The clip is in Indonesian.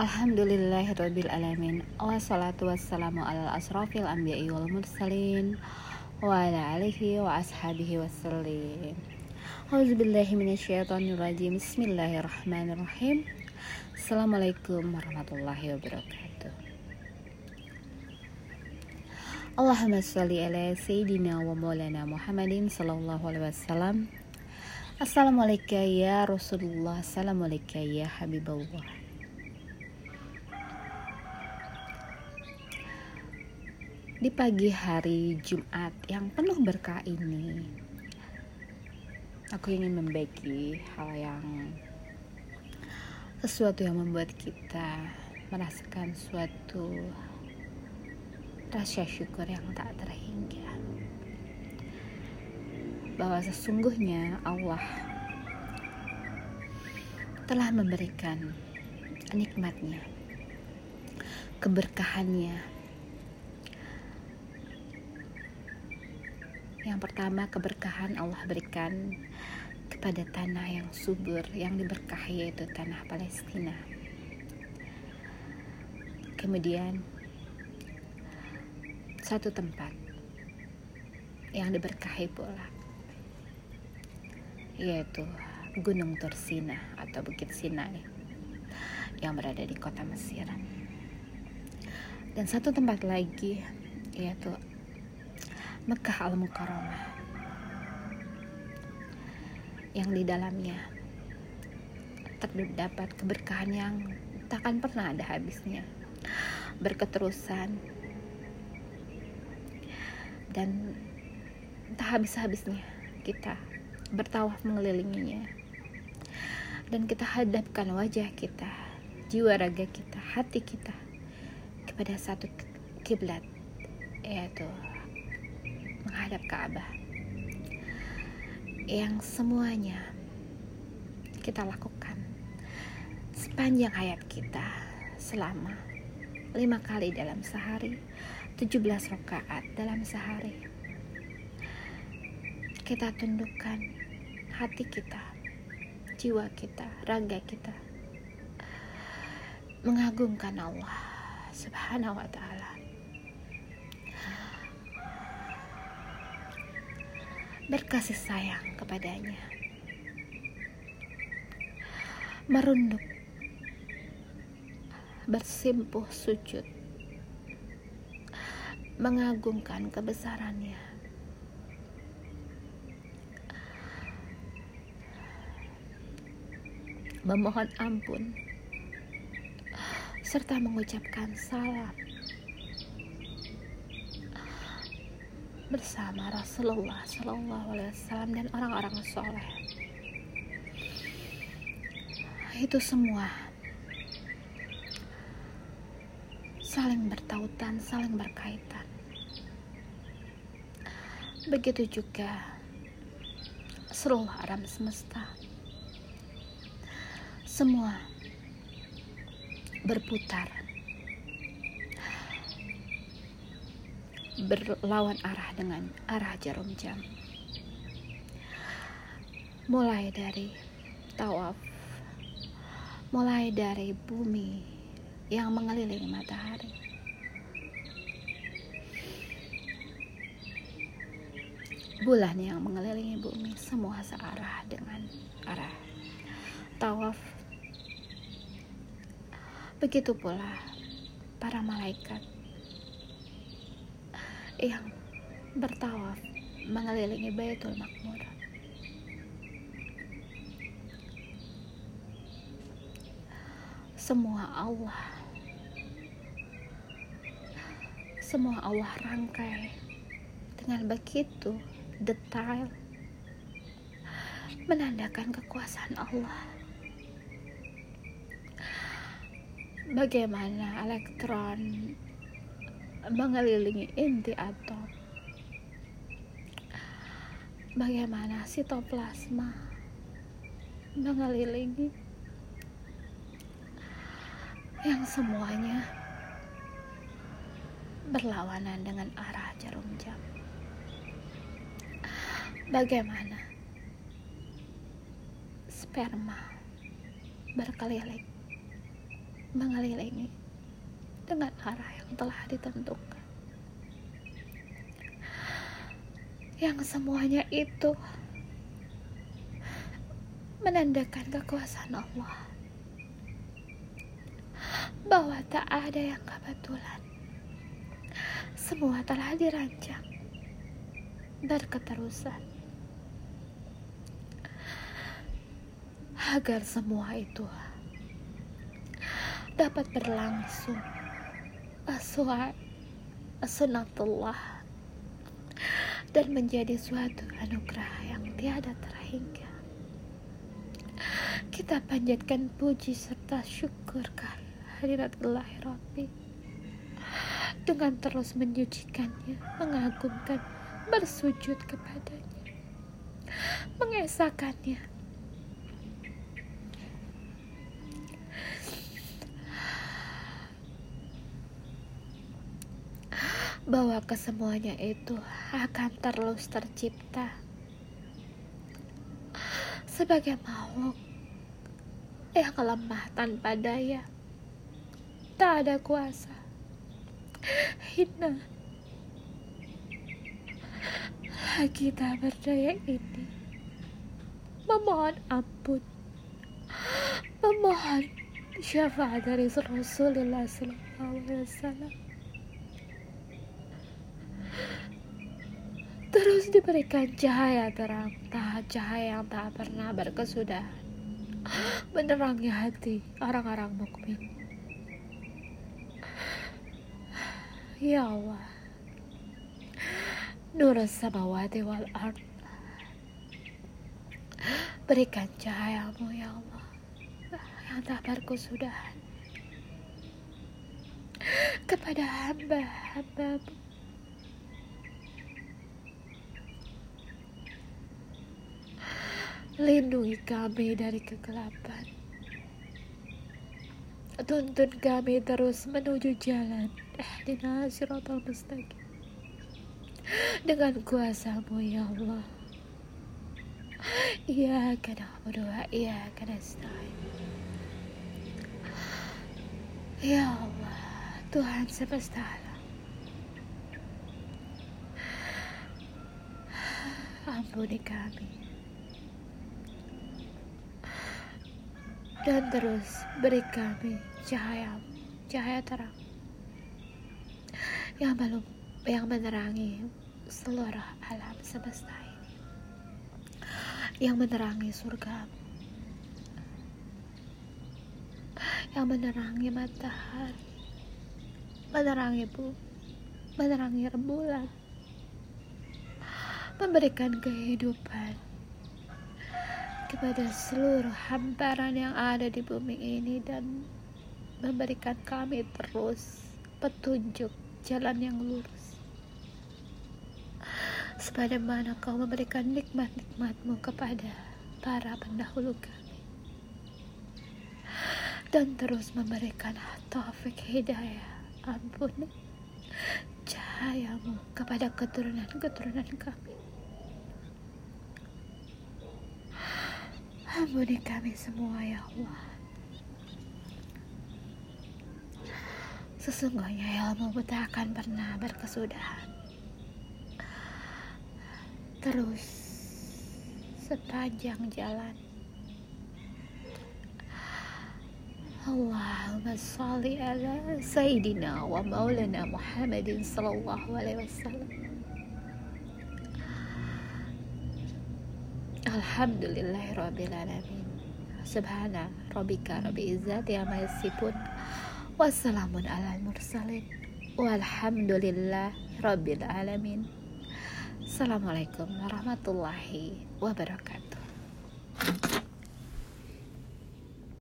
Alhamdulillahirrabbilalamin Wassalatu wassalamu ala asrafil anbiya'i wal mursalin Wa ala alihi wa ashabihi wassalim. Auzubillahi minasyaitonirrajim. Bismillahirrahmanirrahim. Assalamualaikum warahmatullahi wabarakatuh. Allahumma salli ala Sayyidina wa maulana Muhammadin sallallahu alaihi wasallam. Assalamualaikum ya Rasulullah. Assalamualaikum ya Habibullah Di pagi hari Jumat yang penuh berkah ini, aku ingin membagi hal yang sesuatu yang membuat kita merasakan suatu rasa syukur yang tak terhingga. Bahwa sesungguhnya Allah telah memberikan nikmatnya, keberkahannya, Yang pertama, keberkahan Allah berikan kepada tanah yang subur, yang diberkahi yaitu tanah Palestina. Kemudian, satu tempat yang diberkahi pula, yaitu Gunung Tursina atau Bukit Sinai yang berada di kota Mesir. Dan satu tempat lagi yaitu Mekah Al-Mukarramah. Yang di dalamnya terdapat keberkahan yang takkan pernah ada habisnya. Berketerusan. Dan tak habis-habisnya kita bertawaf mengelilinginya. Dan kita hadapkan wajah kita jiwa raga kita hati kita kepada satu kiblat yaitu menghadap Ka'bah yang semuanya kita lakukan sepanjang hayat kita selama lima kali dalam sehari 17 rakaat dalam sehari. Kita tundukkan hati kita jiwa kita raga kita mengagungkan Allah subhanahu wa ta'ala berkasih sayang kepadanya. Merunduk, bersimpuh sujud, mengagungkan kebesarannya. Memohon ampun serta mengucapkan salam bersama Rasulullah Shallallahu Alaihi Wasallam dan orang-orang soleh. Itu semua saling bertautan, saling berkaitan. Begitu juga seluruh alam semesta. Semua berputar berlawan arah dengan arah jarum jam. Mulai dari tawaf, mulai dari bumi yang mengelilingi matahari. Bulan yang mengelilingi bumi semua searah dengan arah tawaf. Begitu pula para malaikat yang bertawaf mengelilingi Baitul Makmur. Semua Allah semua Allah rangkai dengan begitu detail menandakan kekuasaan Allah. Bagaimana elektron mengelilingi inti atom. Bagaimana sitoplasma mengelilingi yang semuanya berlawanan dengan arah jarum jam. Bagaimana sperma berkeliling mengelilingi dengan arah yang telah ditentukan. Yang semuanya itu menandakan kekuasaan Allah bahwa tak ada yang kebetulan. Semua telah dirancang berketerusan agar semua itu dapat berlangsung sesuai sunatullah dan menjadi suatu anugerah yang tiada terhingga. Kita panjatkan puji serta syukur kehadirat Allah Rabbi dengan terus menyucikannya, mengagumkan, bersujud kepadanya, mengesahkannya, bahwa kesemuanya itu akan terus tercipta sebagai makhluk yang lemah tanpa daya, tak ada kuasa, hina. Kita berdaya ini memohon ampun, memohon syafaat dari Rasulullah Sallallahu Alaihi Wasallam. Diberikan cahaya terang, tak cahaya yang tak pernah berkesudahan, menerangi hati orang-orang mukmin. Ya Allah, Nur samawati wal ard, berikan cahayamu ya Allah, yang tak berkesudahan. Kepada hamba-hambamu Lindungi kami dari kegelapan. Tuntun kami terus menuju jalan. Ihdina siratal mustaqim. Dengan kuasamu ya Allah. Iya karena berdoa Iya karena Ya Allah Tuhan semesta alam. Ampuni kami dan terus beri kami cahaya cahaya terang yang belum yang menerangi seluruh alam semesta ini. Yang menerangi surga. Yang menerangi matahari. Menerangi bu menerangi rembulan. Memberikan kehidupan kepada seluruh hamparan yang ada di bumi ini dan memberikan kami terus petunjuk jalan yang lurus. Sebagaimana kau memberikan nikmat-nikmatmu kepada para pendahulu kami. Dan terus memberikan taufik hidayah ampun cahayamu kepada keturunan-keturunan kami Ampuni kami semua ya Allah. Sesungguhnya ilmu tak akan pernah berkesudahan. Terus sepanjang jalan. Allahumma salli ala Sayyidina wa maulana Muhammadin sallallahu alaihi wasallam. Alhamdulillahirrabbilalamin Subhana Rabbika Rabbi Izzati Amma Yasifun Wassalamun ala mursalin. Walhamdulillah Rabbil Alamin. Assalamualaikum warahmatullahi wabarakatuh